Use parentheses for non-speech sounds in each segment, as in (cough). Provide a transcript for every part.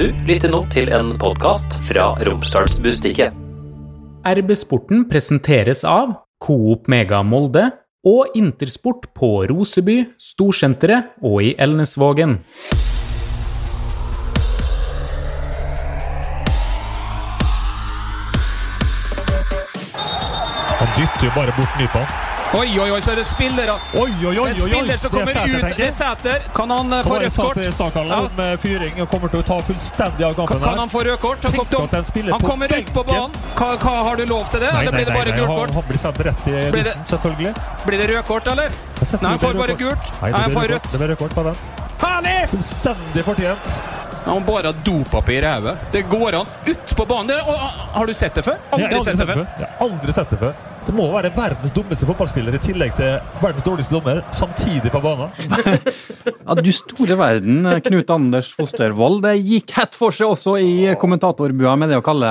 Du lytter nå til en podkast fra Romsdalsbustiket. RB-sporten presenteres av Coop Mega Molde og Intersport på Roseby, Storsenteret og i Elnesvågen. Han dytter jo bare bort Nypan. Oi, oi, oi, så er det spillere. Oi, oi, oi! En spiller som kommer ut. Det er Sæter. Kan han eh, få rødt kort? til Stakalen Ja. med fyring og kommer til å ta fullstendig av kampen kan han få rødt kort? Han, kom, han kommer ut på banen. Hva, hva Har du lov til det, Nei, eller blir det bare gult kort? han blir sendt rett i Blir selvfølgelig. Blir det rødt kort, eller? Nei, han får bare gult. Nei, han får rødt. Det blir rødt kort på den. Herlig! Fullstendig fortjent. Han har bare dopapir i hodet. Det går an. Ut på banen. Har du sett det før? Aldri sett det før. Aldri sett det før. Det må være verdens dummeste fotballspiller i tillegg til verdens dårligste dommer, samtidig på banen. (laughs) Ja, du store verden, Knut Anders Fostervold. Det gikk hett for seg også i kommentatorbua med det å kalle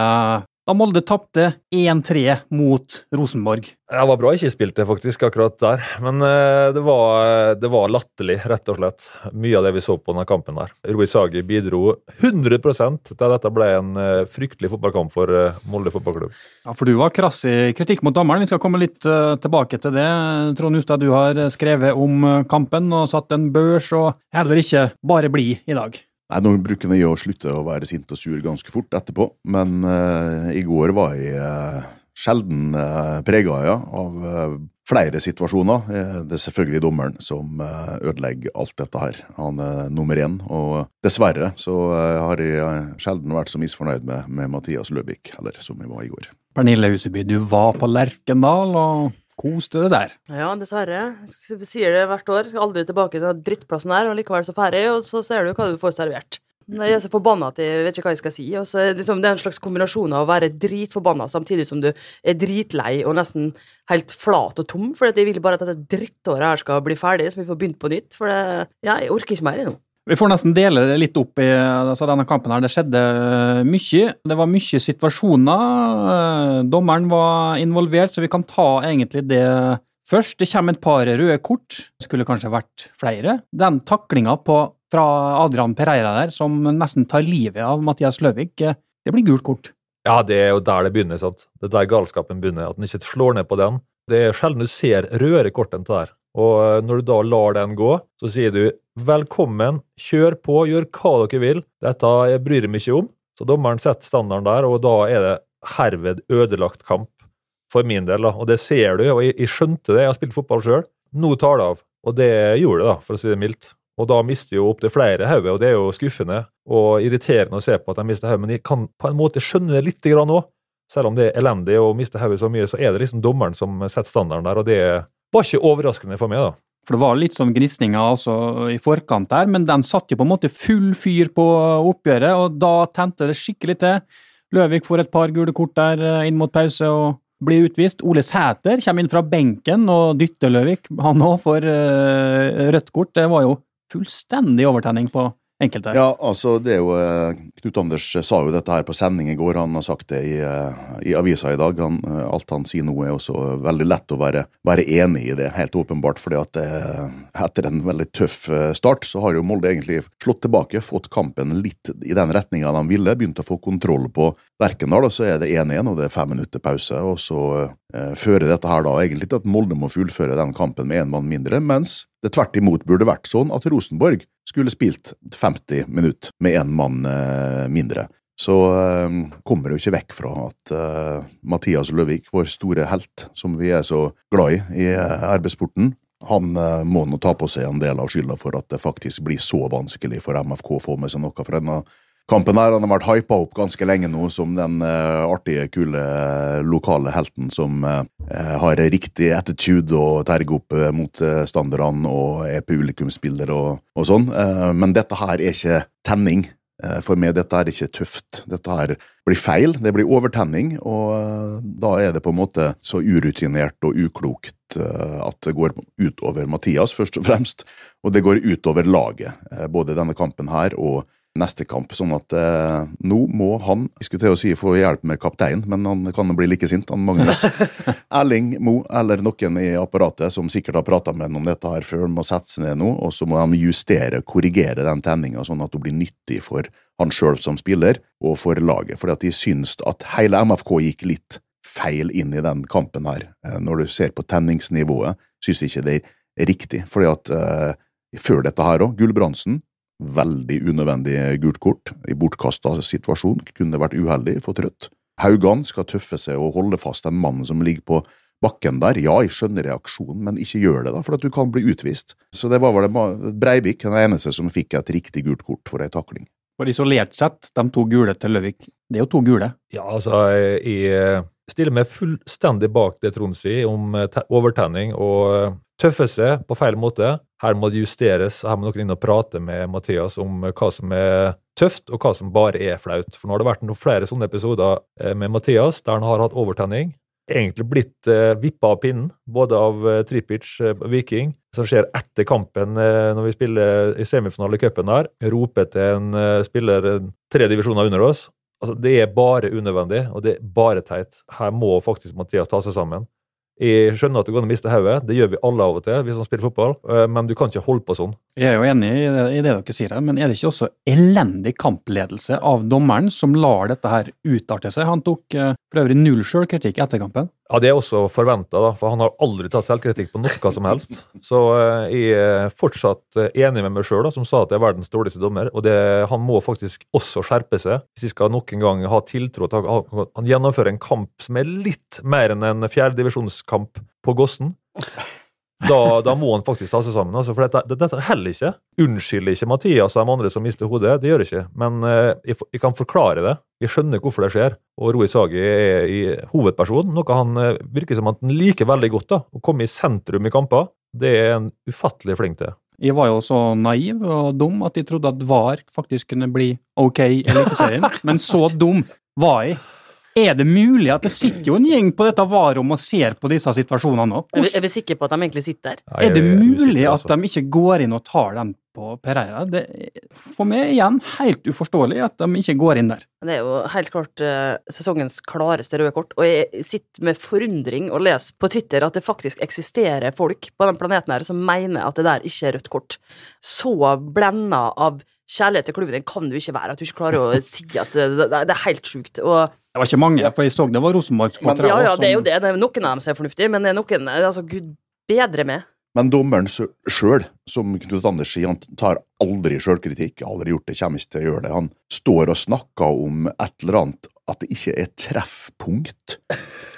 da Molde tapte 1-3 mot Rosenborg. Det var bra jeg ikke spilte faktisk akkurat der, men eh, det var, det var latterlig, rett og slett. Mye av det vi så på denne kampen der. Rui Sagi bidro 100% til at dette ble en eh, fryktelig fotballkamp for eh, Molde fotballklubb. Ja, For du var krass i kritikk mot dommeren. Vi skal komme litt tilbake til det. Trond Hustad, du har skrevet om kampen og satt en børs, og heller ikke bare blid i dag. Nei, Nå bruker jeg å slutte å være sint og sur ganske fort etterpå, men uh, i går var jeg uh, sjelden uh, prega ja, av uh, flere situasjoner. Eh, Det er selvfølgelig dommeren som eh, ødelegger alt dette her. Han er nummer én, og dessverre så eh, har jeg eh, sjelden vært så misfornøyd med, med Mathias Løvik, eller som jeg var i går. Pernille Huseby, du var på Lerkendal og koste deg der. Ja, dessverre. Sier det hvert år. Skal aldri tilbake til den drittplassen her, og likevel så ferdig, og så ser du hva du får servert. Jeg er så forbanna at jeg vet ikke hva jeg skal si. Og så det liksom, det er en slags kombinasjon av å være dritforbanna samtidig som du er dritlei og nesten helt flat og tom, for jeg vil bare at dette drittåret her skal bli ferdig, så vi får begynt på nytt. For det, ja, jeg orker ikke mer nå. Vi får nesten dele det litt opp i altså denne kampen. her. Det skjedde eh, mye. Det var mye situasjoner. Eh, Dommeren var involvert, så vi kan ta egentlig det først. Det kommer et par røde kort. Det skulle kanskje vært flere. Den taklinga fra Adrian Pereira der, som nesten tar livet av Mathias Løvik, eh, det blir gult kort. Ja, det er jo der det begynner. sant? Det er der galskapen begynner. At en ikke slår ned på den. Det er sjelden du ser røde kort enn det der. Og når du da lar den gå, så sier du velkommen, kjør på, gjør hva dere vil. Dette jeg bryr jeg meg ikke om. Så dommeren setter standarden der, og da er det herved ødelagt kamp for min del. da. Og det ser du, og jeg, skjønte det. Jeg har spilt fotball sjøl. Nå tar det av. Og det gjorde det, da, for å si det mildt. Og da mister jo opptil flere hodet, og det er jo skuffende og irriterende å se på at de mister hodet. Men jeg kan på en måte skjønne det litt grann òg. Selv om det er elendig å miste hodet så mye, så er det liksom dommeren som setter standarden der, og det var ikke overraskende for meg, da. For det var litt sånn gnisninger også i forkant der, men den satt jo på en måte full fyr på oppgjøret, og da tente det skikkelig til. Løvik får et par gule kort der eh, inn mot pause og blir utvist. Ole Sæter kommer inn fra benken og dytter Løvik. Han òg får eh, rødt kort. Det var jo fullstendig overtenning på enkelte. Ja, altså det er jo eh, Knut Anders sa jo dette her på sending i går. Han har sagt det i, eh, i avisa i dag. Han, eh, alt han sier nå er også veldig lett å være, være enig i det, helt åpenbart. fordi at eh, etter en veldig tøff eh, start, så har jo Molde egentlig slått tilbake, fått kampen litt i den retninga de ville. Begynt å få kontroll på Lerkendal, og så er det 1-1, og det er fem minutter pause. Og så eh, fører dette her da egentlig til at Molde må fullføre den kampen med én mann mindre, mens det tvert imot burde vært sånn at Rosenborg skulle spilt 50 minutter med én mann eh, mindre. Så eh, kommer det jo ikke vekk fra at eh, Mathias Løvik, vår store helt, som vi er så glad i i eh, arbeidssporten, han eh, må nå ta på seg en del av skylda for at det faktisk blir så vanskelig for MFK å få med seg noe fra denne kampen. her. Han har vært hypa opp ganske lenge nå som den uh, artige, kule eh, lokale helten som uh, har riktig attitude og terger opp uh, mot eh, og er publikumsspiller og, og sånn. Men dette her er ikke tenning. For meg dette er ikke tøft. Dette her blir feil, det blir overtenning, og da er det på en måte så urutinert og uklokt at det går utover Mathias, først og fremst, og det går utover laget. Både denne kampen her og neste kamp. Sånn at eh, nå må han jeg skulle til å si få hjelp med kapteinen, men han kan bli like sint, han Magnus. (laughs) Erling Mo eller noen i apparatet som sikkert har prata med ham om dette her før, må sette seg ned nå, og så må de justere, korrigere den tenninga sånn at hun blir nyttig for han sjøl som spiller, og for laget. Fordi at de syns at hele MFK gikk litt feil inn i den kampen her. Eh, Når du ser på tenningsnivået, syns de ikke det er riktig. Fordi at eh, før dette her òg, Gulbrandsen, veldig unødvendig gult kort i bortkasta situasjon, kunne det vært uheldig, for Trøtt. Haugan skal tøffe seg og holde fast en mann som ligger på bakken der. Ja, jeg skjønner reaksjonen, men ikke gjør det, da, for at du kan bli utvist. Så det var vel Breivik den eneste som fikk et riktig gult kort for ei takling. For isolert sett, de to gule til Løvik, det er jo to gule. Ja, altså, jeg stiller meg fullstendig bak det Trond sier om overtenning og tøffe seg på feil måte. Her må det justeres, og her må noen inn og prate med Mathias om eh, hva som er tøft, og hva som bare er flaut. For nå har det vært noen flere sånne episoder eh, med Mathias der han har hatt overtenning. Egentlig blitt eh, vippa av pinnen, både av eh, Tripic eh, Viking, som skjer etter kampen når vi spiller i semifinale i cupen her. Roper til en spiller tre divisjoner under oss. Altså, det er bare unødvendig, og det er bare teit. Her må faktisk Mathias ta seg sammen. Jeg skjønner at du går an å miste hodet, det gjør vi alle av og til hvis man spiller fotball, eh, men du kan ikke holde på sånn. Jeg er jo enig i det dere sier her, men er det ikke også elendig kampledelse av dommeren som lar dette her utarte seg? Han tok eh, for øvrig null sjølkritikk etter kampen. Ja, Det er også forventa, for han har aldri tatt selvkritikk på noe som helst. Så eh, jeg er fortsatt eh, enig med meg sjøl, som sa at jeg er verdens dårligste dommer. Og det, han må faktisk også skjerpe seg hvis jeg skal nok en gang ha tiltro til at han gjennomfører en kamp som er litt mer enn en fjerdedivisjonskamp på Gossen. Da, da må han faktisk ta seg sammen. Altså, for dette, dette heller ikke. Unnskylder ikke Mathias og de andre som mister hodet, det gjør jeg ikke. Men eh, jeg, jeg kan forklare det. Jeg skjønner hvorfor det skjer. Og Roy Sagi er i hovedperson, noe han eh, virker som at han liker veldig godt. da, Å komme i sentrum i kamper. Det er en ufattelig flink til. Jeg var jo så naiv og dum at jeg trodde at VAR faktisk kunne bli ok i Eliteserien, (laughs) men så dum var jeg. Er det mulig at det sitter jo en gjeng på dette VAR-rommet og ser på disse situasjonene nå? Er vi, er vi sikre på at de egentlig sitter der? Ja, Er det mulig at altså. de ikke går inn og tar dem på Pereira? Det er for meg igjen helt uforståelig at de ikke går inn der. Det er jo helt klart uh, sesongens klareste røde kort, og jeg sitter med forundring og leser på Twitter at det faktisk eksisterer folk på den planeten her som mener at det der ikke er rødt kort. Så blenda av kjærlighet til klubben din kan du ikke være, at du ikke klarer å (laughs) si at det, det, det er helt sjukt. Og Det var ikke mange, for jeg så det var Rosenborg-supportere ja, ja, det er jo det. det er noen av dem som er fornuftige, men det er noen Altså, gud bedre med. Men dommeren sjøl, som Knut Anders sier, han tar aldri sjølkritikk, aldri gjort det, kommer ikke til å gjøre det. Han står og snakker om et eller annet, at det ikke er treffpunkt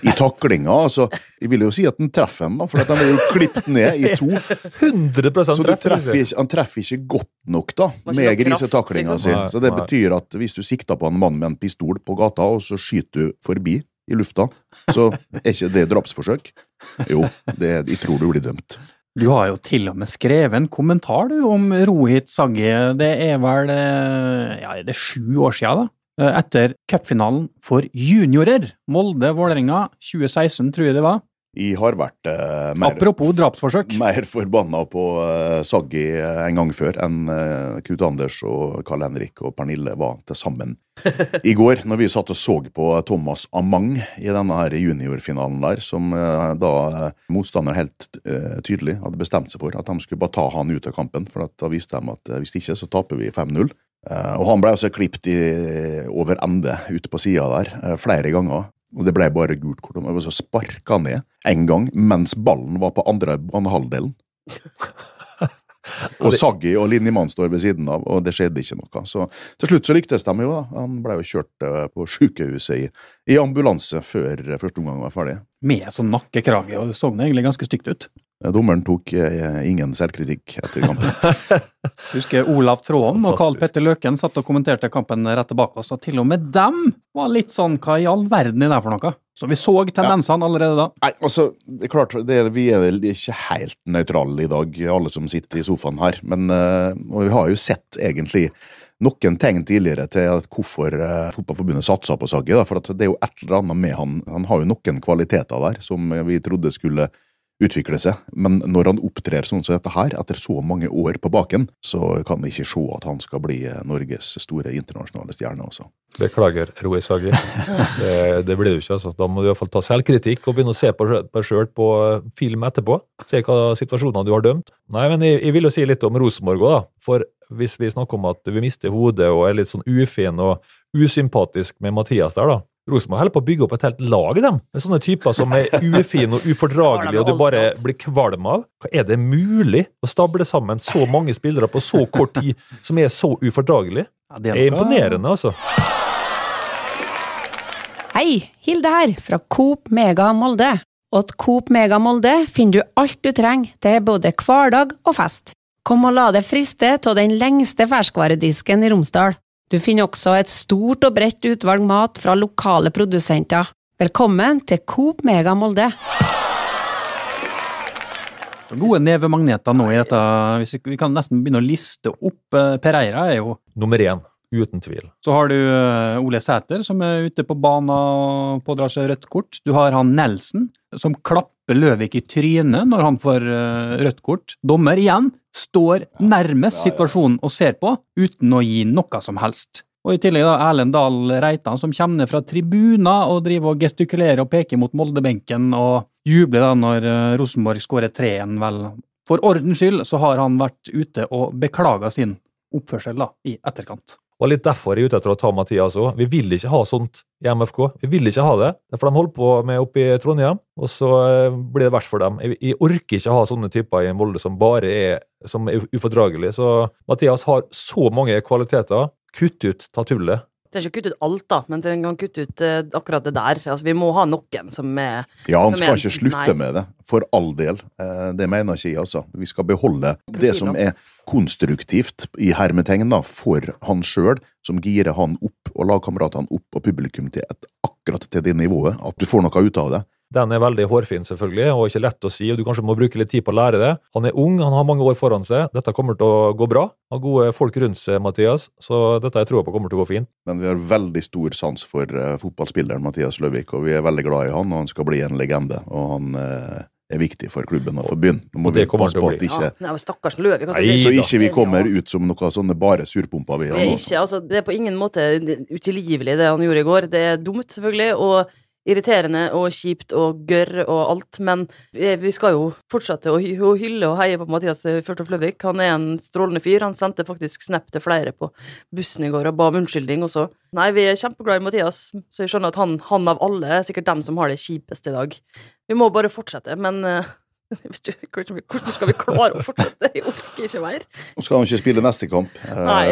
i taklinga. Altså, jeg vil jo si at den treffer den, da, for at den er jo klippet ned i to. 100 Så du treffer ikke, han treffer ikke godt nok da, med grisetaklinga liksom. si. Så det betyr at hvis du sikter på en mann med en pistol på gata, og så skyter du forbi i lufta, så er ikke det drapsforsøk. Jo, det, jeg tror du blir dømt. Du har jo til og med skrevet en kommentar du om Rohit Sagge. Det er vel eh, ja, det er sju år siden, da. Eh, Etter cupfinalen for juniorer. Molde-Vålerenga 2016, tror jeg det var. Jeg har vært eh, mer, Apropos drapsforsøk. mer forbanna på eh, Saggi eh, en gang før enn eh, Knut Anders og Karl Henrik og Pernille var til sammen (laughs) i går, når vi satt og så på Thomas Amang i denne her juniorfinalen der, som eh, da eh, motstander helt eh, tydelig hadde bestemt seg for at de skulle bare ta han ut av kampen, for at da viste de at eh, hvis ikke, så taper vi 5-0. Eh, og han ble også klippet i, over ende ute på sida der eh, flere ganger. Og det ble bare gult kort. Og så sparka han ned en gang mens ballen var på andre banehalvdelen. (laughs) Og Saggi og Linjemann står ved siden av, og det skjedde ikke noe. Så til slutt så lyktes de jo, da. Han ble jo kjørt eh, på sykehuset i, i ambulanse før første omgang var ferdig. Med sånn nakkekrage, og det så egentlig ganske stygt ut. Eh, Dommeren tok eh, ingen selvkritikk etter kampen. (laughs) Husker Olav Tråen og Carl Petter Løken satt og kommenterte kampen rett tilbake oss, og til og med dem var litt sånn hva i all verden er det for noe? Så vi så tendensene allerede da. Nei, altså, det er klart, det er, vi er ikke helt nøytrale i dag, alle som sitter i sofaen her. Men eh, og vi har jo sett egentlig noen tegn tidligere til at hvorfor uh, Fotballforbundet satsa på Saggi. For at det er jo et eller annet med han. Han har jo noen kvaliteter der som vi trodde skulle utvikle seg. Men når han opptrer sånn som dette her, etter så mange år på baken, så kan jeg ikke se at han skal bli eh, Norges store internasjonale stjerne også. Beklager, Roy Sagi. (laughs) Det, det blir du ikke. altså. Da må du i hvert fall ta selvkritikk og begynne å se på deg sjøl på eh, film etterpå. Se hva situasjoner du har dømt. Nei, men jeg, jeg vil jo si litt om Rosenborg òg, da. For hvis vi snakker om at vi mister hodet og er litt sånn ufin og usympatisk med Mathias der, da. Rosenborg holder på å bygge opp et helt lag, dem. Med sånne typer som er (laughs) ufine og ufordragelige, og du bare blir kvalm av. Hva Er det mulig å stable sammen så mange spillere på så kort tid som er så ufordragelige? Ja, Det er imponerende, altså. Hei, Hilde her, fra Coop Mega Molde. Og at Coop Mega Molde finner du alt du trenger til både hverdag og fest. Kom og la deg friste av den lengste ferskvaredisken i Romsdal. Du finner også et stort og bredt utvalg mat fra lokale produsenter. Velkommen til Coop Mega Molde. Gode nevemagneter nå i dette. Hvis vi, kan nesten begynne å liste opp. Per Pereira er jo Nummer én, uten tvil. Så har du eh, Ole Sæter, som er ute på banen og pådrar seg rødt kort. Du har han Nelson, som klapper Løvik i trynet når han får eh, rødt kort. Dommer igjen står nærmest situasjonen og ser på, uten å gi noe som helst. Og i tillegg da Erlend Dahl Reitan, som kommer ned fra tribuner og driver og gestikulerer og peker mot Moldebenken og jubler da når eh, Rosenborg skårer 3-1, vel. For ordens skyld så har han vært ute og beklaga sin oppførsel da, i etterkant. Og litt derfor er jeg ute etter å ta Mathias òg. Vi vil ikke ha sånt i MFK. Vi vil ikke ha det. For de holder på med oppe i Trondheim, og så eh, blir det verst for dem. Jeg orker ikke ha sånne typer i en Molde som bare er, som er ufordragelig. Så Mathias har så mange kvaliteter. Kutt ut, ta tullet. Det er ikke å kutte ut alt, da, men den kan kutte ut uh, akkurat det der. Altså, vi må ha noen som er Ja, han skal er- ikke slutte Nei. med det, for all del. Uh, Det mener ikke jeg, altså. Vi skal beholde det som er konstruktivt, i hermetegn, da, for han sjøl, som girer han opp, og lagkameratene opp, og publikum til et, akkurat til det nivået, at du får noe ut av det. Den er veldig hårfin, selvfølgelig, og ikke lett å si, og du kanskje må bruke litt tid på å lære det. Han er ung, han har mange år foran seg. Dette kommer til å gå bra. Han har gode folk rundt seg, Mathias, så dette jeg tror på kommer til å gå fint. Men vi har veldig stor sans for eh, fotballspilleren Mathias Løvik, og vi er veldig glad i han, og han skal bli en legende. Og han eh, er viktig for klubben og for byen. Nå må vi passe å på at ikke, Ja, nei, stakkars Løvik. Altså, så ikke vi kommer ut som noe sånne bare surpumper vi har er ikke, altså, det er på ingen måte utilgivelig, det han gjorde i går. Det er dumt, selvfølgelig, og irriterende og kjipt og gørr og alt, men vi skal jo fortsette å hylle og heie på Mathias Førtoft Løvik. Han er en strålende fyr. Han sendte faktisk snap til flere på bussen i går og ba om unnskyldning også. Nei, vi er kjempeglad i Mathias, så jeg skjønner at han, han av alle er sikkert den som har det kjipest i dag. Vi må bare fortsette, men eh, (laughs) jeg vet ikke, hvordan skal vi klare å fortsette? Jeg orker ikke mer. Nå skal han ikke spille neste kamp. Eh, Nei.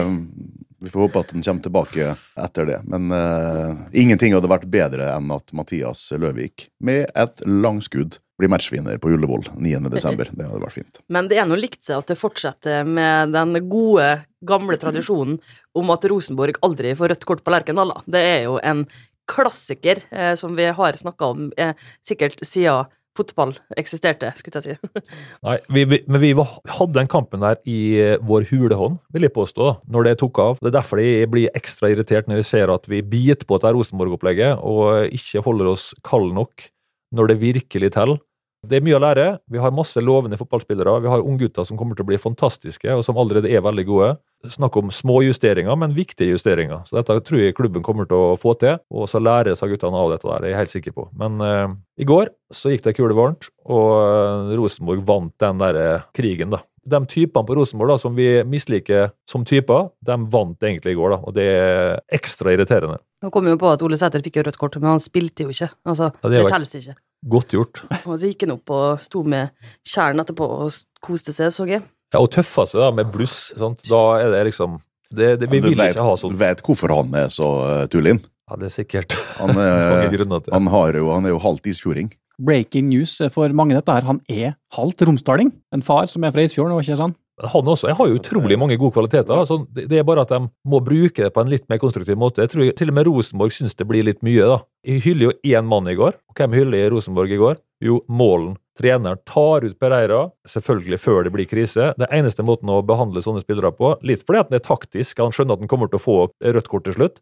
Vi får håpe at han kommer tilbake etter det. Men uh, ingenting hadde vært bedre enn at Mathias Løvik, med et langskudd, blir matchvinner på Ullevål 9. desember. Det hadde vært fint. Men det er nå likt seg at det fortsetter med den gode, gamle tradisjonen om at Rosenborg aldri får rødt kort på Lerkendal. da. Det er jo en klassiker eh, som vi har snakka om eh, sikkert siden fotball eksisterte, skulle jeg si. (laughs) Nei, vi, vi, men vi hadde den kampen der i eh, vår hulehånd, vil jeg påstå, når det tok av. Det er derfor jeg blir ekstra irritert når jeg ser at vi biter på dette Rosenborg-opplegget og ikke holder oss kalde nok når det virkelig teller. Det er mye å lære. Vi har masse lovende fotballspillere. Vi har unggutter som kommer til å bli fantastiske, og som allerede er veldig gode. Snakk om små justeringer, men viktige justeringer. Så dette tror jeg klubben kommer til å få til, og så lærer seg guttene av dette der, det er jeg helt sikker på. Men uh, i går så gikk det kulevarmt, og eh, Rosenborg vant den der eh, krigen, da. De typene på Rosenborg da, som vi misliker som typer, de vant egentlig i går, da, og det er ekstra irriterende. Nå kom jo på at Ole Sæter fikk jo rødt kort, men han spilte jo ikke. Altså, Ja, det det teller ikke. Godt gjort. Og så gikk han opp og sto med tjern etterpå og koste seg, så jeg. Ja, og tøffa seg da med bluss, sant? da er det liksom det, det, Vi vil vet, ikke ha du vet hvorfor han er så uh, tullin. Ja, det er sikkert Han, (laughs) er- til det. han, har jo, han er jo halvt isfjording. Breaking news for mange dette her, han er halvt romsdaling. En far som er fra Isfjorden, var ikke sånn? Han også, jeg har jo utrolig mange gode kvaliteter. Altså, det, er bare at de må bruke det på en litt mer konstruktiv måte. Jeg tror til og med Rosenborg syns det blir litt mye. da. Jeg hyller jo én mann i går. Og hvem hyller i Rosenborg i går? Jo, Målen. Treneren tar ut Pereira, selvfølgelig før det blir krise. Det er eneste måten å behandle sånne spillere på. Litt fordi at den er taktisk, han skjønner at han kommer til å få rødt kort til slutt.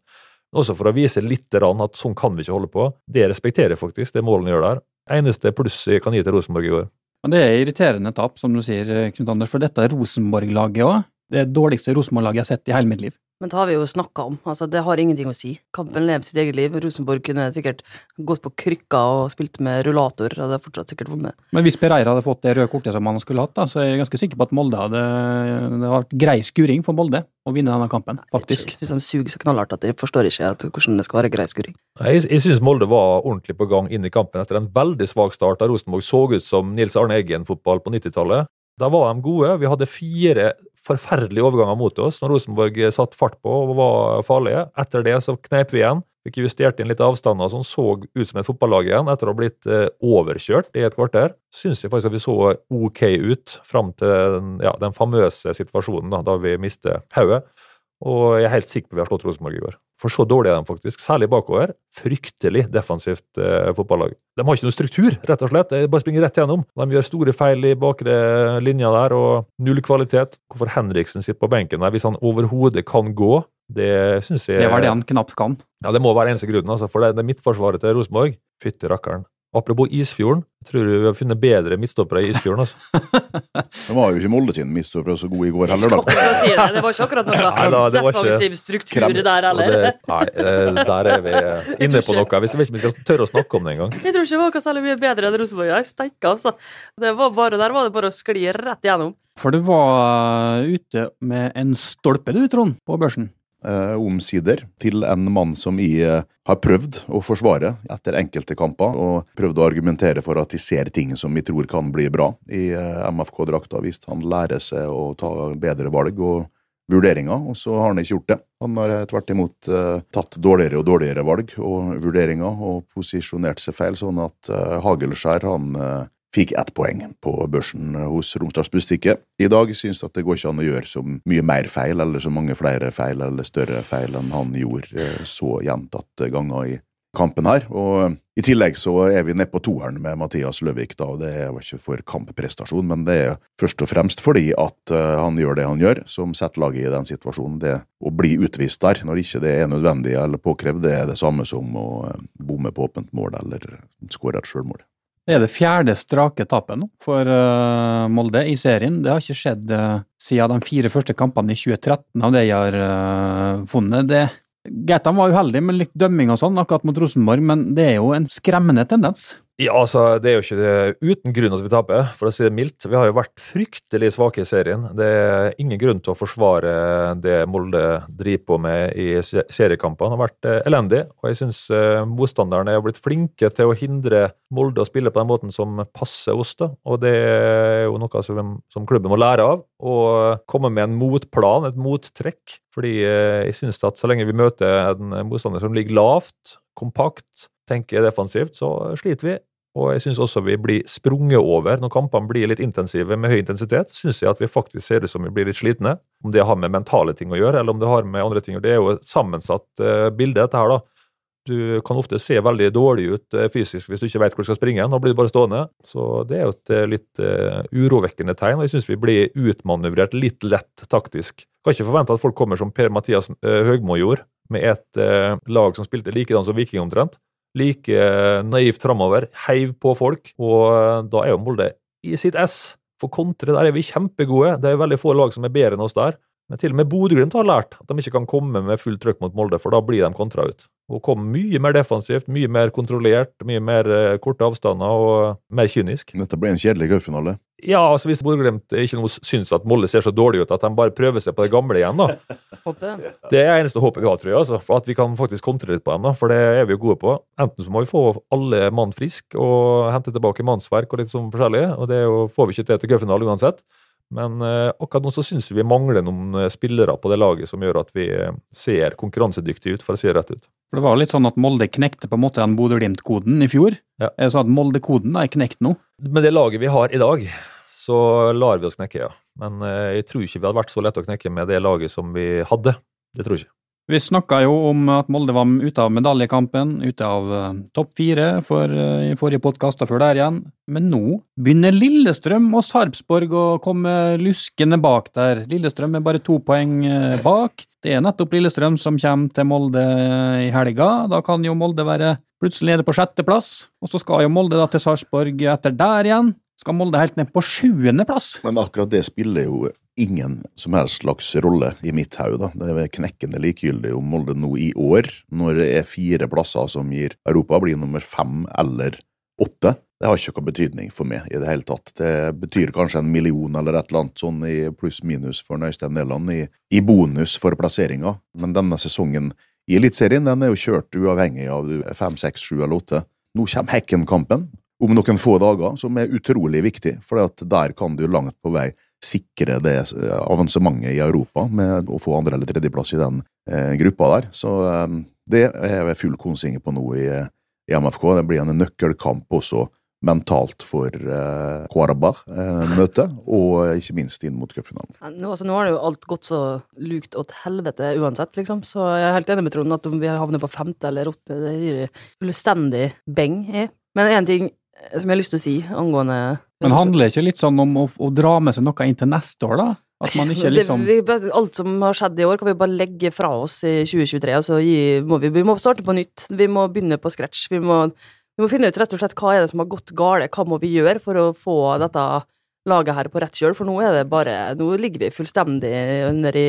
Også for å vise litt at sånn kan vi ikke holde på. Det respekterer jeg faktisk, det målene gjør der. Eneste pluss jeg kan gi til Rosenborg i går. Men det er irriterende tap, som du sier, Knut Anders, for dette er Rosenborg-laget òg. Det dårligste Rosenborg-laget jeg har sett i hele mitt liv. Men det har vi jo snakka om, altså det har ingenting å si. Kampen lever sitt eget liv. Rosenborg kunne sikkert gått på krykker og spilt med rullator, og det hadde fortsatt sikkert vunnet. Men hvis Pereira hadde fått det røde kortet som han skulle hatt, da, så er jeg ganske sikker på at Molde hadde Det vært grei skuring for Molde å vinne denne kampen, faktisk. Hvis de suger så knallhardt at jeg forstår ikke at, hvordan det skal være grei skuring. Jeg, jeg syns Molde var ordentlig på gang inn i kampen etter en veldig svak start. da Rosenborg så ut som Nils Arne Eggen-fotball på 90-tallet. Da var de gode. Vi hadde fire forferdelige overganger mot oss når Rosenborg satt fart på og var farlige. Etter det så kneip vi igjen. Fikk justert inn litt avstander som så ut som et fotballag igjen etter å ha blitt eh, overkjørt i et kvarter. Syns jeg faktisk at vi så OK ut fram til ja, den famøse situasjonen da, da vi mistet hodet. Og jeg er helt sikker på at vi har slått Rosenborg i går. For så dårlig er de faktisk. Særlig bakover. Fryktelig defensivt eh, fotballag. De har ikke noen struktur, rett og slett. De bare springer rett gjennom. De gjør store feil i bakre linja der, og null kvalitet. Hvorfor Henriksen sitter på benken der hvis han overhodet kan gå, det syns jeg Det var det han knapt kan. Ja, det må være eneste grunnen, altså. For det, det er midtforsvaret til Rosenborg. Fytti rakkeren. Apropos Isfjorden, jeg tror du vi har funnet bedre midtstoppere i Isfjorden. altså. (laughs) Det var jo ikke Molde sin midtstoppere så god i går heller, da. si det, det var ikke akkurat noe (laughs) Nei da, det var ikke- struktur Kremt. der heller. det, (laughs) nei, eh, der er vi eh, inne på noe. Jeg vet ikke om vi skal tørre å snakke om det engang. Jeg tror ikke det var noe særlig mye bedre enn Rosenborg. Jeg steike, altså. Det var bare, der var det bare å skli rett igjennom. For du var ute med en stolpe, du, Trond, på børsen. Eh, omsider til en mann som jeg eh, har prøvd å forsvare etter enkelte kamper, og prøvd å argumentere for at de ser ting som vi tror kan bli bra i eh, MFK-drakta, hvis han lærer seg å ta bedre valg og vurderinger, og så har han ikke gjort det. Han har tvert imot tatt dårligere og dårligere valg og vurderinger, og posisjonert seg feil, sånn at Hagelskjær han fikk ett poeng på børsen hos Romsdals Bustikke. I dag synes jeg at det går ikke an å gjøre så mye mer feil, eller så mange flere feil, eller større feil enn han gjorde eh, så gjentatte ganger i kampen her. Og i tillegg så er vi nede på toeren med Mathias Løvik, da, og det var ikke for kampprestasjon, men det er først og fremst fordi at eh, han gjør det han gjør, som setter laget i den situasjonen. Det å bli utvist der når ikke det er nødvendig eller påkrevd, det er det samme som å eh, bomme på åpent mål eller skåre et sjølmål. Det er det fjerde strake tapet nå for uh, Molde i serien. Det har ikke skjedd uh, siden de fire første kampene i 2013 av det jeg har uh, funnet. Det, Greit, han var uheldig med litt dømming og sånn akkurat mot Rosenborg, men det er jo en skremmende tendens. Ja, altså, Det er jo ikke det uten grunn at vi taper, for å si det mildt. Vi har jo vært fryktelig svake i serien. Det er ingen grunn til å forsvare det Molde driver på med i seriekampene. Det har vært eh, elendig, og jeg syns eh, motstanderne er blitt flinke til å hindre Molde å spille på den måten som passer oss. da, og Det er jo noe som, klubben må lære av. Og komme med en motplan, et mottrekk. Fordi eh, jeg syns at så lenge vi møter en motstander som ligger lavt, kompakt, tenker defensivt, så sliter vi. Og jeg syns også vi blir sprunget over når kampene blir litt intensive med høy intensitet. Syns jeg at vi faktisk ser ut som vi blir litt slitne. Om det har med mentale ting å gjøre, eller om det har med andre ting å gjøre. Det er jo et sammensatt eh, bilde, dette her, da. Du kan ofte se veldig dårlig ut eh, fysisk hvis du ikke vet hvor du skal springe. Nå blir du bare stående. Så det er jo et eh, litt urovekkende tegn. og Jeg syns vi blir utmanøvrert litt lett taktisk. Kan ikke forvente at folk kommer som Per-Mathias Høgmo gjorde, med et lag som spilte likedan som Viking omtrent. Like eh, naivt framover, heiv på folk. Og eh, da er jo Molde i sitt ess. For kontre der er vi kjempegode. Det er veldig få lag som er bedre enn oss der. Men til og med Bodø-Glimt har lært at de ikke kan komme med fullt trøkk mot Molde, for da blir de kontra ut. Og kom mye mer defensivt, mye mer kontrollert, mye mer eh, korte avstander og mer kynisk. Dette ble en kjedelig cupfinale. Ja, altså hvis Bodø-Glimt ikke noe syns at Molde ser så dårlig ut at de bare prøver seg på det gamle igjen, da. (laughs) Det er eneste håpet vi har, tror jeg. Altså, for At vi kan faktisk kontre litt på dem, da, for det er vi jo gode på. Enten så må vi få alle mann frisk og hente tilbake mannsverk og litt sånn forskjellig, og det er jo, får vi ikke til til cupfinale uansett. Men eh, akkurat nå så syns vi vi mangler noen eh, spillere på det laget som gjør at vi eh, ser konkurransedyktige ut, for å si det rett ut. For Det var litt sånn at Molde knekte på en måte den Bodø-Glimt-koden i fjor. Ja. Sa at Molde-koden er knekt nå. Med det laget vi har i dag, så lar vi oss knekke, ja. Men jeg tror ikke vi hadde vært så lett å knekke med det laget som vi hadde. Det tror jeg ikke. Vi snakka jo om at Molde var ute av medaljekampen, ute av eh, topp fire for, eh, i forrige podkast og før der igjen. Men nå begynner Lillestrøm og Sarpsborg å komme luskende bak der. Lillestrøm er bare to poeng eh, bak. Det er nettopp Lillestrøm som kommer til Molde i helga. Da kan jo Molde være plutselig nede på sjetteplass. Og så skal jo Molde da til Sarpsborg etter der igjen. skal Molde helt ned på sjuendeplass. Men akkurat det spiller jo ingen som helst slags rolle i mitt hode. Det er knekkende likegyldig om Molde nå i år, når det er fire plasser som gir Europa, blir nummer fem eller åtte. Det har ikke noe betydning for meg i det hele tatt. Det betyr kanskje en million eller et eller annet sånn i pluss-minus for Øystein Næland i, i bonus for plasseringa, men denne sesongen i Eliteserien er jo kjørt uavhengig av fem, seks, sju eller åtte. Nå kommer Hekken-kampen om noen få dager, som er utrolig viktig, for der kan du langt på vei sikre det eh, avansementet i Europa med å få andre- eller tredjeplass i den eh, gruppa der. Så eh, det er jeg full konsinger på nå i, i MFK. Det blir en nøkkelkamp også mentalt for eh, Kvarabach-møtet, og ikke minst inn mot cupfinalen. Nå, altså, nå har det jo alt gått så lukt åt helvete uansett, liksom. Så jeg er helt enig med Trond at om vi havner på femte eller åtte, det gir fullstendig beng i. Men én ting som jeg har lyst til å si angående Men handler det ikke litt sånn om å, å dra med seg noe inn til neste år, da? At man ikke (laughs) liksom det, vi, Alt som har skjedd i år, kan vi bare legge fra oss i 2023. Altså, gi, må vi, vi må starte på nytt. Vi må begynne på scratch. Vi må, vi må finne ut rett og slett hva er det som har gått galt. Hva må vi gjøre for å få dette laget her på rett kjøl? For nå er det bare Nå ligger vi fullstendig under i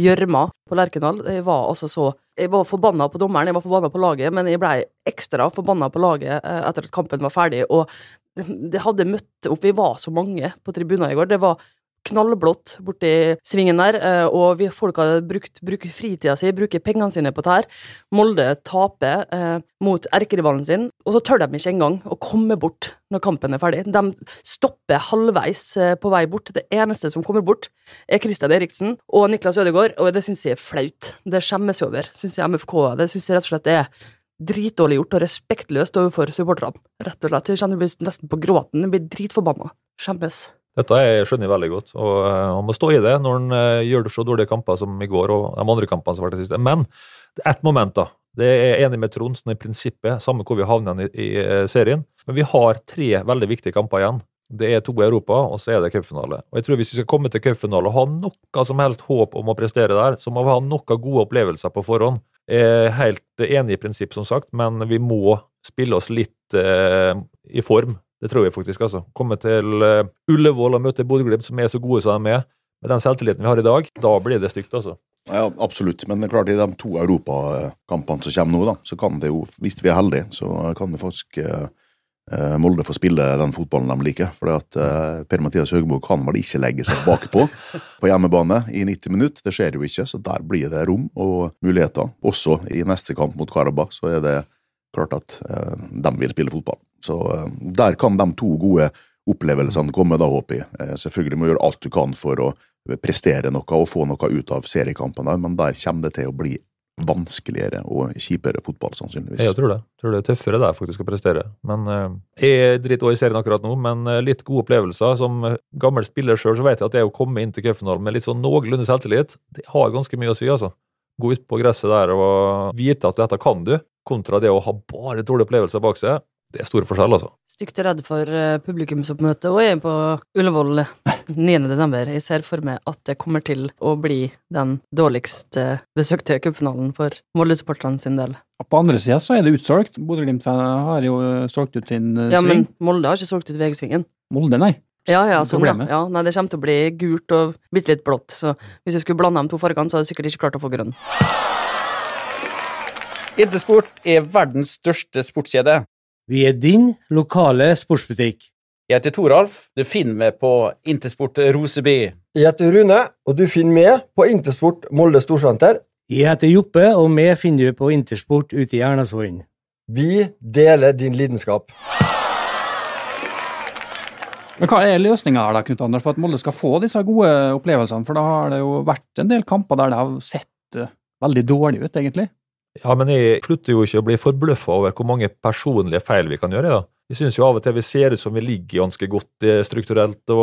gjørma på Lerkendal. Jeg var altså så Jeg var forbanna på dommeren, jeg var forbanna på laget, men jeg blei ekstra forbanna på laget eh, etter at kampen var ferdig, og det, hadde møtt opp Vi var så mange på tribunen i går. Det var knallblått borti svingen der, eh, og vi, folk har brukt, bruker fritida si, bruker pengene sine på dette. Molde taper eh, mot erkerivalen sin, og så tør de ikke engang å komme bort når kampen er ferdig. De stopper halvveis eh, på vei bort. Det eneste som kommer bort, er Christian Eriksen og Niklas Ødegaard, og det syns jeg er flaut. Det skjemmes jeg over, syns jeg MFK. Det syns jeg rett og slett er dritdårlig gjort og respektløst overfor supporterne. Rett og slett. Jeg kjenner jeg nesten på gråten. Jeg blir dritforbanna. Skjemmes. Dette jeg skjønner jeg veldig godt, og eh, han må stå i det når han eh, gjør så dårlige kamper som i går og de andre kampene som var det siste. Men ett moment, da. Det er jeg enig med Trond sånn i prinsippet, samme hvor vi havner i, i eh, serien. Men vi har tre veldig viktige kamper igjen. Det er to i Europa, og så er det cupfinale. Og jeg tror Hvis vi skal komme til cupfinale og ha noe som helst håp om å prestere der, så må vi ha noen gode opplevelser på forhånd. Jeg er helt enig i prinsipp, som sagt, men vi må spille oss litt eh, i form. Det tror jeg faktisk. altså. Komme til eh, Ullevål og møte Bodø-Glimt, som er så gode som de er, med den selvtilliten vi har i dag, da blir det stygt, altså. Ja, absolutt. Men det er klart i de to europakampene som kommer nå, da, så kan det jo, hvis vi er heldige, så kan det faktisk eh, eh, Molde få spille den fotballen de liker. For eh, Per-Mathias Høgmo kan vel ikke legge seg bakpå (laughs) på hjemmebane i 90 minutter. Det skjer jo ikke, så der blir det rom og muligheter. Også i neste kamp mot Karabakh så er det klart at eh, de vil spille fotball. Så eh, der kan de to gode opplevelsene komme, da, håper jeg. Eh, selvfølgelig må du gjøre alt du kan for å prestere noe og få noe ut av seriekampene, men der kommer det til å bli vanskeligere og kjipere fotball, sannsynligvis. Jeg tror det. Jeg tror det er tøffere der faktisk å prestere. Men eh, Jeg driter også i serien akkurat nå, men litt gode opplevelser. Som gammel spiller sjøl vet jeg at det å komme inn til cupfinalen med litt sånn noenlunde selvtillit, det har ganske mye å si, altså. Gå ut på gresset der og vite at dette kan du, kontra det å ha bare dårlige opplevelser bak seg. Det er store forskjeller, altså. Stygt redd for eh, publikumsoppmøte og er på Ullevål 9. desember. Jeg ser for meg at det kommer til å bli den dårligst eh, besøkte cupfinalen for Molde-supporterne sin del. På andre sida så er det utsolgt. Bodø-Glimt har jo eh, solgt ut sin sving. Ja, men. Molde har ikke solgt ut VG-svingen. Molde, nei. Ja, ja, sånn, ja. Ja. Nei, det kommer til å bli gult og bitte litt blått, så hvis jeg skulle blande de to fargene, så hadde jeg sikkert ikke klart å få grønn. Intersport er verdens største sportskjede. Vi er din lokale sportsbutikk. Jeg heter Toralf. Du finner meg på Intersport Roseby. Jeg heter Rune, og du finner meg på Intersport Molde Storsenter. Jeg heter Joppe, og vi finner du på Intersport ute i Ernasvollen. Vi deler din lidenskap. Men hva er løsninga her, da, Knut Anders, for at Molde skal få disse gode opplevelsene? For da har det jo vært en del kamper der det har sett eh, veldig dårlig ut, egentlig. Ja, men jeg slutter jo ikke å bli forbløffa over hvor mange personlige feil vi kan gjøre. da. Jeg syns jo av og til vi ser ut som vi ligger ganske godt eh, strukturelt og,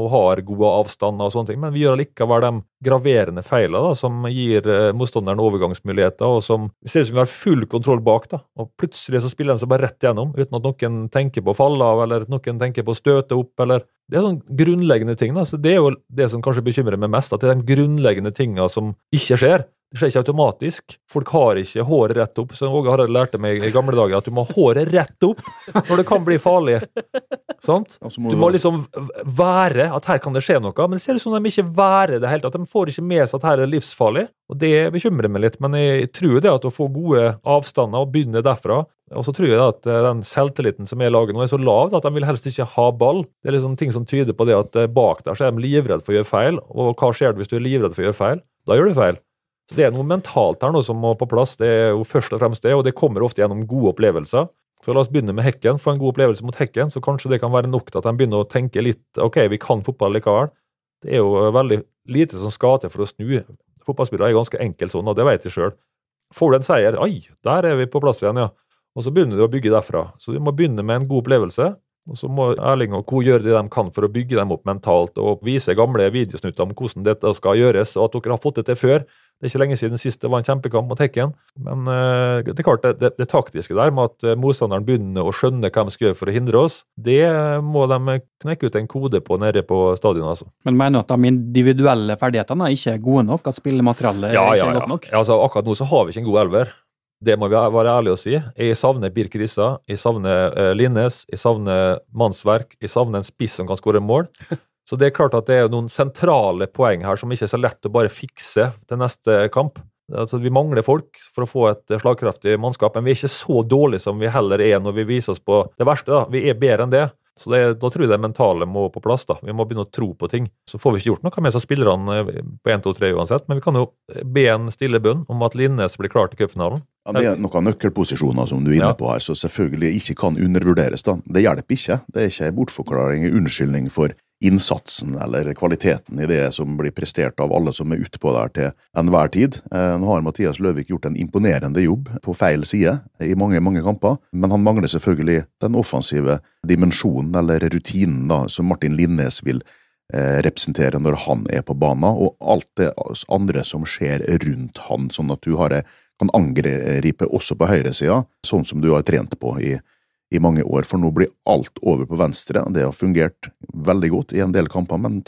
og har gode avstander og sånne ting, men vi gjør allikevel de graverende feilene da, som gir eh, motstanderen overgangsmuligheter, og som ser ut som vi har full kontroll bak. da. Og plutselig så spiller den seg bare rett gjennom, uten at noen tenker på å falle av, eller at noen tenker på å støte opp, eller Det er sånne grunnleggende ting. da, så Det er jo det som kanskje bekymrer meg mest, at det er de grunnleggende tinga som ikke skjer. Det skjer ikke automatisk. Folk har ikke håret rett opp. Så Åge Harald lærte meg i gamle dager at du må ha håret rett opp når det kan bli farlig. Sant? må Du du- må liksom være at her kan det skje noe, men det ser ut som de ikke værer det helt. At de får ikke med seg at her er livsfarlig. Og det bekymrer meg litt, men jeg tror det at å få gode avstander og begynne derfra og så tror jeg at eh, den selvtilliten som er lager laget nå, er så lav at de vil helst ikke ha ball. Det er liksom ting som tyder på det at eh, bak der så er de livredd for å gjøre feil. Og hva skjer det hvis du er livredd for å gjøre feil? Da gjør du feil. Så det er noe mentalt her nå som må på plass. Det er jo først og fremst det, og det kommer ofte gjennom gode opplevelser. Så la oss begynne med Hekken. Få en god opplevelse mot Hekken, så kanskje det kan være nok til at de begynner å tenke litt OK, vi kan fotball likevel. Det er jo veldig lite som skal til for å snu. Fotballspillere er ganske enkelt sånn, og det vet de sjøl. Får du en seier, oi, der er vi på plass igjen, ja. Og så begynner du å bygge derfra. Så du må begynne med en god opplevelse. Og så må Erling og co. gjøre det de kan for å bygge dem opp mentalt, og vise gamle videosnutter om hvordan dette skal gjøres, og at dere har fått det til før. Det er ikke lenge siden sist det var en kjempekamp mot Hekken. Men eh, det er klart, det, det, det taktiske der med at eh, motstanderen begynner å skjønne hva de skal gjøre for å hindre oss, det må de knekke ut en kode på nede på stadionet. altså. Men mener du at de individuelle ferdighetene ikke er gode nok? At spillematerialet Ja, ikke ja, er ja. godt nok? Ja, Altså, akkurat nå så har vi ikke en god elver. Det må vi være ærlige og si. Jeg savner Birk Rissa, jeg savner uh, Linnes, jeg savner mannsverk, jeg savner en spiss som kan skåre mål. Så det er klart at det er noen sentrale poeng her som ikke er så lett å bare fikse til neste kamp. Altså, vi mangler folk for å få et slagkraftig mannskap, men vi er ikke så dårlige som vi heller er når vi viser oss på det verste. da. Vi er bedre enn det. Så det, Da tror jeg det mentale må på plass. da. Vi må begynne å tro på ting. Så får vi ikke gjort noe med seg spillerne eh, på 1, 2, 3 uansett, men vi kan jo be en stille bønn om at Linnes blir klar til cupfinalen. Ja, det er noen nøkkelposisjoner som du er inne på her, som selvfølgelig ikke kan undervurderes. da. Det hjelper ikke. Det er ikke en bortforklaring, en unnskyldning for innsatsen eller kvaliteten i det som blir prestert av alle som er utpå der til enhver tid. Eh, Nå har Mathias Løvik gjort en imponerende jobb på feil side i mange mange kamper, men han mangler selvfølgelig den offensive dimensjonen eller rutinen da, som Martin Linnes vil eh, representere når han er på banen, og alt det andre som skjer rundt han, sånn at du har, kan angripe også på høyresida, sånn som du har trent på i, i mange år. For nå blir alt over på venstre. Det har fungert veldig godt i en del kamper, men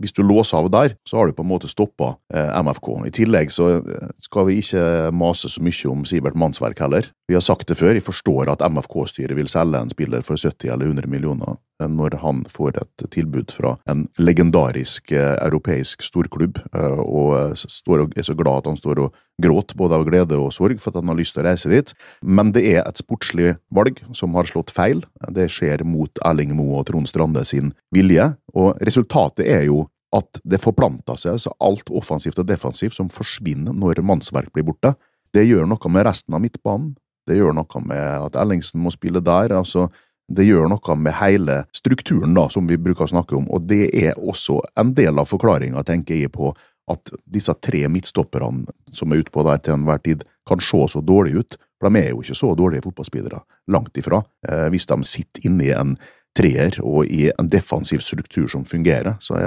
hvis du låser av der, så har du på en måte stoppa eh, MFK. I tillegg så eh, skal vi ikke mase så mye om Sivert Mannsverk heller. Vi har sagt det før, jeg forstår at MFK-styret vil selge en spiller for 70 eller 100 millioner når han får et tilbud fra en legendarisk eh, europeisk storklubb, eh, og eh, er så glad at han står og gråter både av glede og sorg for at han har lyst til å reise dit. Men det er et sportslig valg som har slått feil. Det skjer mot Erling Moe og Trond Strande sin vilje, og resultatet er jo at det forplanter seg, så alt offensivt og defensivt som forsvinner når mannsverk blir borte. Det gjør noe med resten av midtbanen. Det gjør noe med at Ellingsen må spille der. altså det gjør noe med hele strukturen da, som vi bruker å snakke om, og det er også en del av forklaringa, tenker jeg, på at disse tre midtstopperne som er utpå der til enhver tid, kan se så dårlige ut. For de er jo ikke så dårlige fotballspillere, langt ifra. Eh, hvis de sitter inne i en treer og i en defensiv struktur som fungerer, så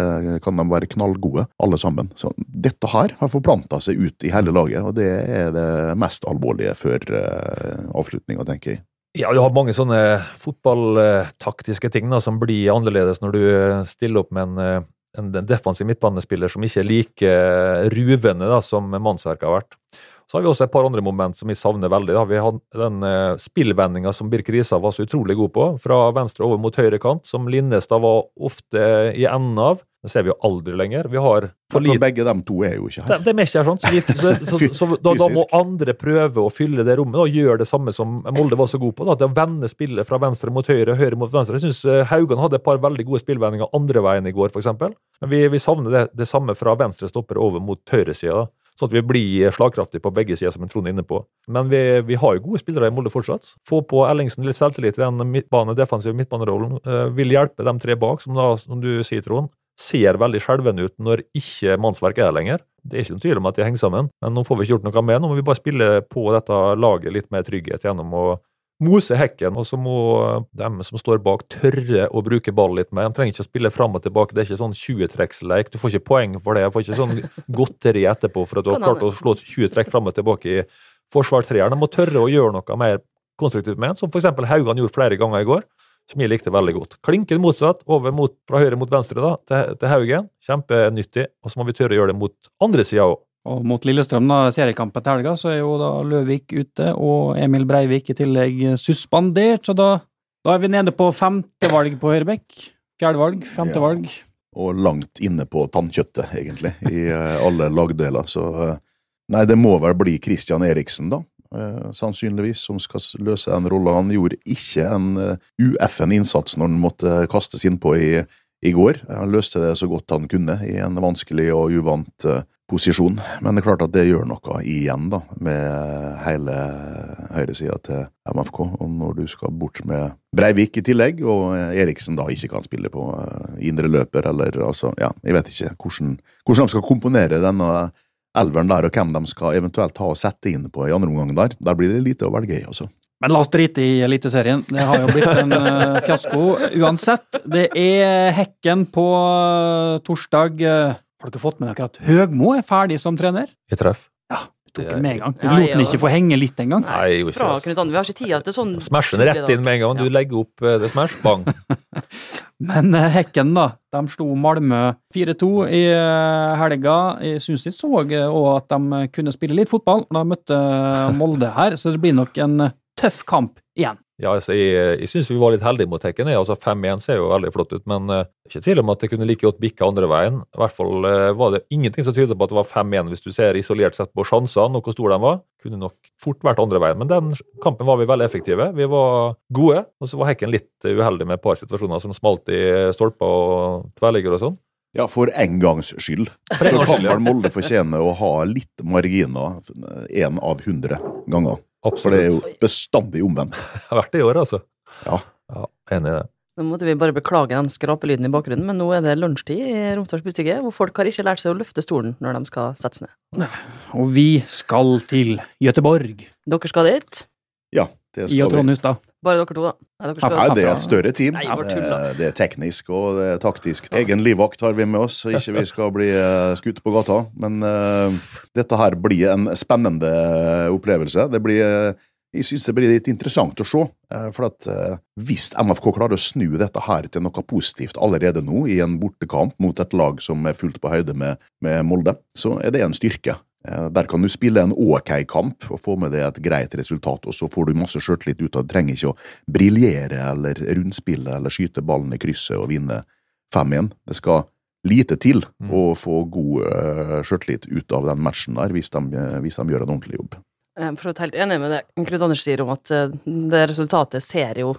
kan de være knallgode, alle sammen. Så dette her har forplanta seg ut i hele laget, og det er det mest alvorlige før eh, avslutninga, tenker jeg. Ja, du har mange sånne fotballtaktiske ting da, som blir annerledes når du eh, stiller opp med en, eh, en defensiv midtbanespiller som ikke er like eh, ruvende da, som Mannsverk har vært. Så har vi også et par andre moment som vi savner veldig. Da. Vi har den eh, spillvendinga som Birk Risa var så utrolig god på, fra venstre over mot høyre kant, som Linnestad var ofte i enden av. Det ser vi jo aldri lenger. Vi har for lite begge de to er jo ikke her. de er ikke her, sånn. Så, vi, så, så, så, da, da må andre prøve å fylle det rommet og gjøre det samme som Molde var så god på. Da, det å vende spillet fra venstre mot høyre, høyre mot venstre. Jeg syns Haugan hadde et par veldig gode spillvendinger andre veien i går, f.eks. Men vi, vi savner det, det samme fra venstre stopper over mot høyresida. Sånn at vi blir slagkraftige på begge sider, som Trond er inne på. Men vi, vi har jo gode spillere i Molde fortsatt. Få på Ellingsen litt selvtillit i den midtbane, defensive midtbanerollen. eh, vil hjelpe de tre bak, som da, som du sier, Trond, ser veldig skjelvende ut når ikke mannsverk er der lenger. Det er ikke noen tvil om at de henger sammen, men nå får vi ikke gjort noe med. Nå må vi bare spille på dette laget litt mer trygghet gjennom å mose hekken, og så må dem som står bak tørre å bruke ball litt mer. De trenger ikke å spille fram og tilbake. Det er ikke sånn 20-trekksleik. Du får ikke poeng for det. Du får ikke sånn godteri etterpå for at du har klart å slå 20 trekk fram og tilbake i forsvarstreeren. De må tørre å gjøre noe mer konstruktivt med den, som f.eks. Haugan gjorde flere ganger i går. Som jeg likte veldig godt. Klinken motsatt, over mot, fra høyre mot venstre da, til, til Haugen. Kjempenyttig. Og så må vi tørre å gjøre det mot andre sida òg. Og mot Lillestrøm, da, seriekampen til helga, så er jo da Løvik ute, og Emil Breivik i tillegg suspendert, så da, da er vi nede på femtevalg på høyrebekk. Fjerdevalg, femtevalg. Ja. Og langt inne på tannkjøttet, egentlig, i uh, alle lagdeler. Så uh, nei, det må vel bli Christian Eriksen, da. Uh, sannsynligvis, som skal løse den rolla. Han gjorde ikke en ueffen innsats når han måtte kastes innpå i, i går. Han løste det så godt han kunne i en vanskelig og uvant posisjon. Men det er klart at det gjør noe igjen, da, med hele høyresida til MFK. Og når du skal bort med Breivik i tillegg, og Eriksen da ikke kan spille på indre løper, eller altså, ja, jeg vet ikke hvordan, hvordan de skal komponere denne elveren der, og hvem de skal eventuelt ha og sette inn på i andre omgang der. Der blir det lite å velge i, altså. Men la oss drite i Eliteserien. Det har jo blitt en uh, fiasko uansett. Det er Hekken på uh, torsdag. Uh, har dere fått med dere at Høgmo er ferdig som trener? Vi treff. Ja, du tok den med en gang. Du lot den ikke få henge litt engang. Nei, jeg gjorde ikke det. Vi har ikke tid til sånn Smash den rett inn med en gang. Du legger opp eh, det smash, bang. (laughs) Men eh, Hekken, da. De slo Malmö 4-2 i eh, helga. Jeg syns de så òg at de kunne spille litt fotball de møtte Molde her, så det blir nok en tøff kamp igjen. Ja, altså, jeg, jeg syns vi var litt heldige mot Hekken. Altså, 5-1 ser jo veldig flott ut, men uh, ikke tvil om at det kunne like godt bikka andre veien. I hvert fall uh, var det ingenting som tydet på at det var 5-1 hvis du ser isolert sett på sjansene og hvor store de var. Kunne nok fort vært andre veien, men den kampen var vi veldig effektive. Vi var gode, og så var Hekken litt uheldig med et par situasjoner som smalt i stolper og tverrligger og sånn. Ja, for en gangs skyld. Så kan vel Molde fortjene å ha litt marginer én av hundre ganger. For det er jo bestandig omvendt. (laughs) Det har vært det i år, altså. Ja. ja enig i det. Nå måtte vi bare beklage den skrapelyden i bakgrunnen, men nå er det lunsjtid i Romsdals Bustige, hvor folk har ikke lært seg å løfte stolen når de skal sette seg ned. Og vi skal til Gøteborg. Dere skal dit? Ja, det I og skal Trond vi. Hustad. Bare dere to, da? Nei, dere ja, det er et større team. Nei, tull. Eh, Det er teknisk og det er taktisk. Egen livvakt har vi med oss, så ikke vi skal bli eh, skutt på gata. Men uh, dette her blir en spennende opplevelse. Det blir jeg synes det blir litt interessant å se. For at hvis MFK klarer å snu dette her til noe positivt allerede nå, i en bortekamp mot et lag som er fullt på høyde med, med Molde, så er det en styrke. Eh, Der kan du spille en ok kamp og få med deg et greit resultat, og så får du masse sjøltillit ut av det. Trenger ikke å briljere eller rundspille eller skyte ballen i krysset og vinne 5-1. Det skal lite til å få god uh, sjøltillit ut av den matchen der, hvis de, eh, hvis de gjør en ordentlig jobb. Jeg er helt enig med det Knut Anders sier om at eh, det resultatet ser jo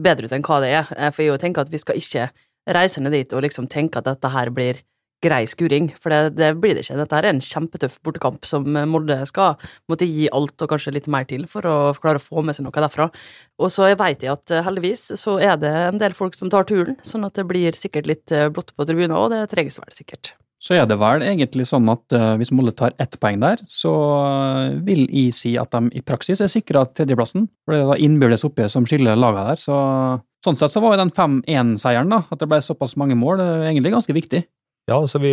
bedre ut enn hva det er. Eh, For jeg tenker at vi skal ikke reise ned dit og liksom tenke at dette her blir grei skuring, for det, det blir det ikke. Dette er en kjempetøff bortekamp som Molde skal måtte gi alt og kanskje litt mer til for å klare å få med seg noe derfra. Og så vet jeg at eh, heldigvis så er det en del folk som tar turen, sånn at det blir sikkert litt eh, blått på tribunen, og det trengs vel sikkert. Så er det vel egentlig sånn at eh, hvis Molde tar ett poeng der, så vil jeg si at de i praksis er sikra tredjeplassen. For det er da innbyrdes oppgjør som skiller lagene der. Så sånn sett så var jo den 5-1-seieren, da, at det ble såpass mange mål, egentlig ganske viktig. Ja, så vi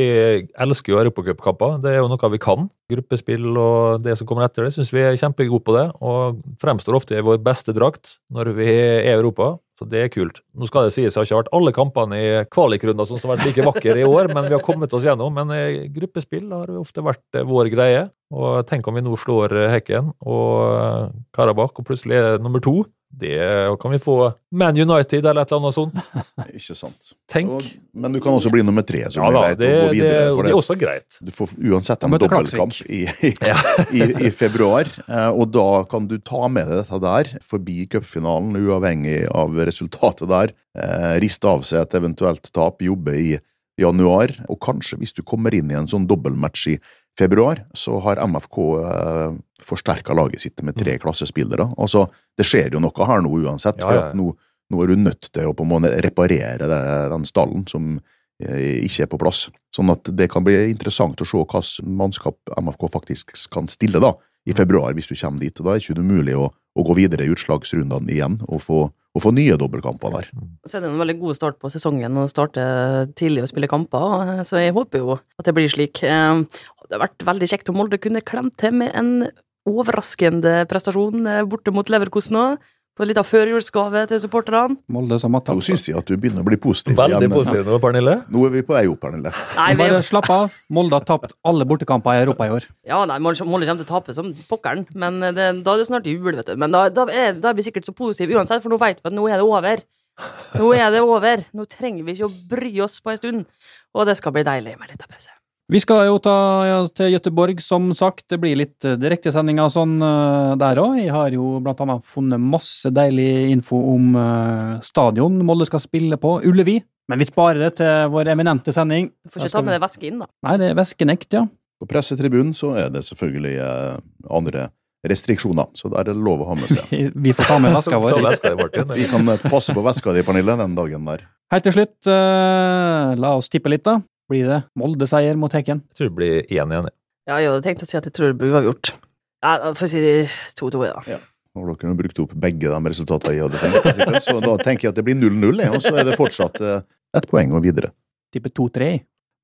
elsker jo europacupkamper. Det er jo noe vi kan. Gruppespill og det som kommer etter det, syns vi er kjempegode på det. Og fremstår ofte i vår beste drakt når vi er i Europa. Så det er kult. Nå skal det sies, det har ikke vært alle kampene i kvalikrunder som har vært like vakre i år, men vi har kommet oss gjennom. Men eh, gruppespill har ofte vært eh, vår greie. Og tenk om vi nå slår eh, Hekken og Karabakh, og plutselig er det nummer to. Det kan vi få Man United eller et eller annet sånt. (laughs) Ikke sant. Tenk. Og, men du kan også bli nummer tre, som Ja vi vet, det, og gå det, videre. for det er også greit. Du får uansett en dobbeltkamp i, i, (laughs) i, i februar, eh, og da kan du ta med deg dette der forbi cupfinalen, uavhengig av resultatet der. Eh, riste av seg et eventuelt tap, jobbe i januar, og kanskje hvis du kommer inn i en sånn dobbeltmatch i februar, så har MFK eh, forsterka laget sitt med tre klassespillere. Altså, det skjer jo noe her nå uansett, Mm. Ja, for ja, ja. at nå, nå er du nødt til å på en måte reparere det, den stallen som eh, ikke er på plass. Sånn at det kan bli interessant å se hvilket mannskap MFK faktisk kan stille da, i februar, hvis du kommer dit. Da er det ikke mulig å, å gå videre i utslagsrundene igjen og få, og få nye dobbeltkamper der. Så er det en veldig god start på sesongen å starte tidlig å spille kamper, eh, så jeg håper jo at det blir slik. Eh, Det har vært veldig kjekt om Molde kunne klemt til med en overraskende prestasjon eh, borte mot Leverkosen òg. På en liten førjulsgave til supporterne. Molde som har Nå tapt. syns de at du begynner å bli positiv. Veldig igjen. positiv nå, Pernille. Nå er vi på vei opp, Pernille. Nei, vi, Bare slapp av. Molde har tapt alle bortekamper i Europa i år. ja, nei, Molde Molde kommer til å tape som pokkeren, men det, da er det snart jul, vet du. Men da, da, er, da er vi sikkert så positive uansett, for nå vet vi at nå er det over. Nå er det over. Nå trenger vi ikke å bry oss på en stund. Og det skal bli deilig med litt av pause. Vi skal jo ta ja, til Gøteborg, som sagt. Det blir litt eh, direktesendinger sånn uh, der òg. Jeg har jo blant annet funnet masse deilig info om uh, stadion Molde skal spille på, Ullevi. Men vi sparer det til vår eminente sending. Du får ikke ta med deg væske inn, da. Nei, det er væskenekt, ja. På pressetribunen så er det selvfølgelig uh, andre restriksjoner, så der er det lov å ha med seg. (laughs) Vi får ta med veska vår. Vi kan passe på veska di, Pernille, den dagen der. Helt til slutt, la oss tippe litt, da. Blir det Molde-seier mot Hekken? Jeg tror det blir 1-1. jeg. Ja, jeg hadde tenkt å si at jeg tror det blir uavgjort. Ja, får jeg si 2-2, ja. Nå har dere brukt opp begge de resultatene jeg hadde tenkt. Så da tenker jeg at det blir 0-0, og så er det fortsatt eh, ett poeng og videre. Tipper 2-3.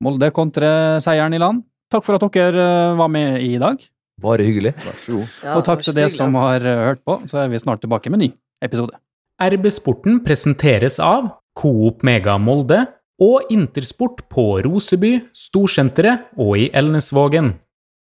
Molde kontrer seieren i land. Takk for at dere eh, var med i dag. Bare hyggelig. Vær så god. ja Og takk til dere som har eh, hørt på, så er vi snart tilbake med ny episode. RB Sporten presenteres av Coop Mega Molde og Intersport på Roseby, Storsenteret og i Elnesvågen.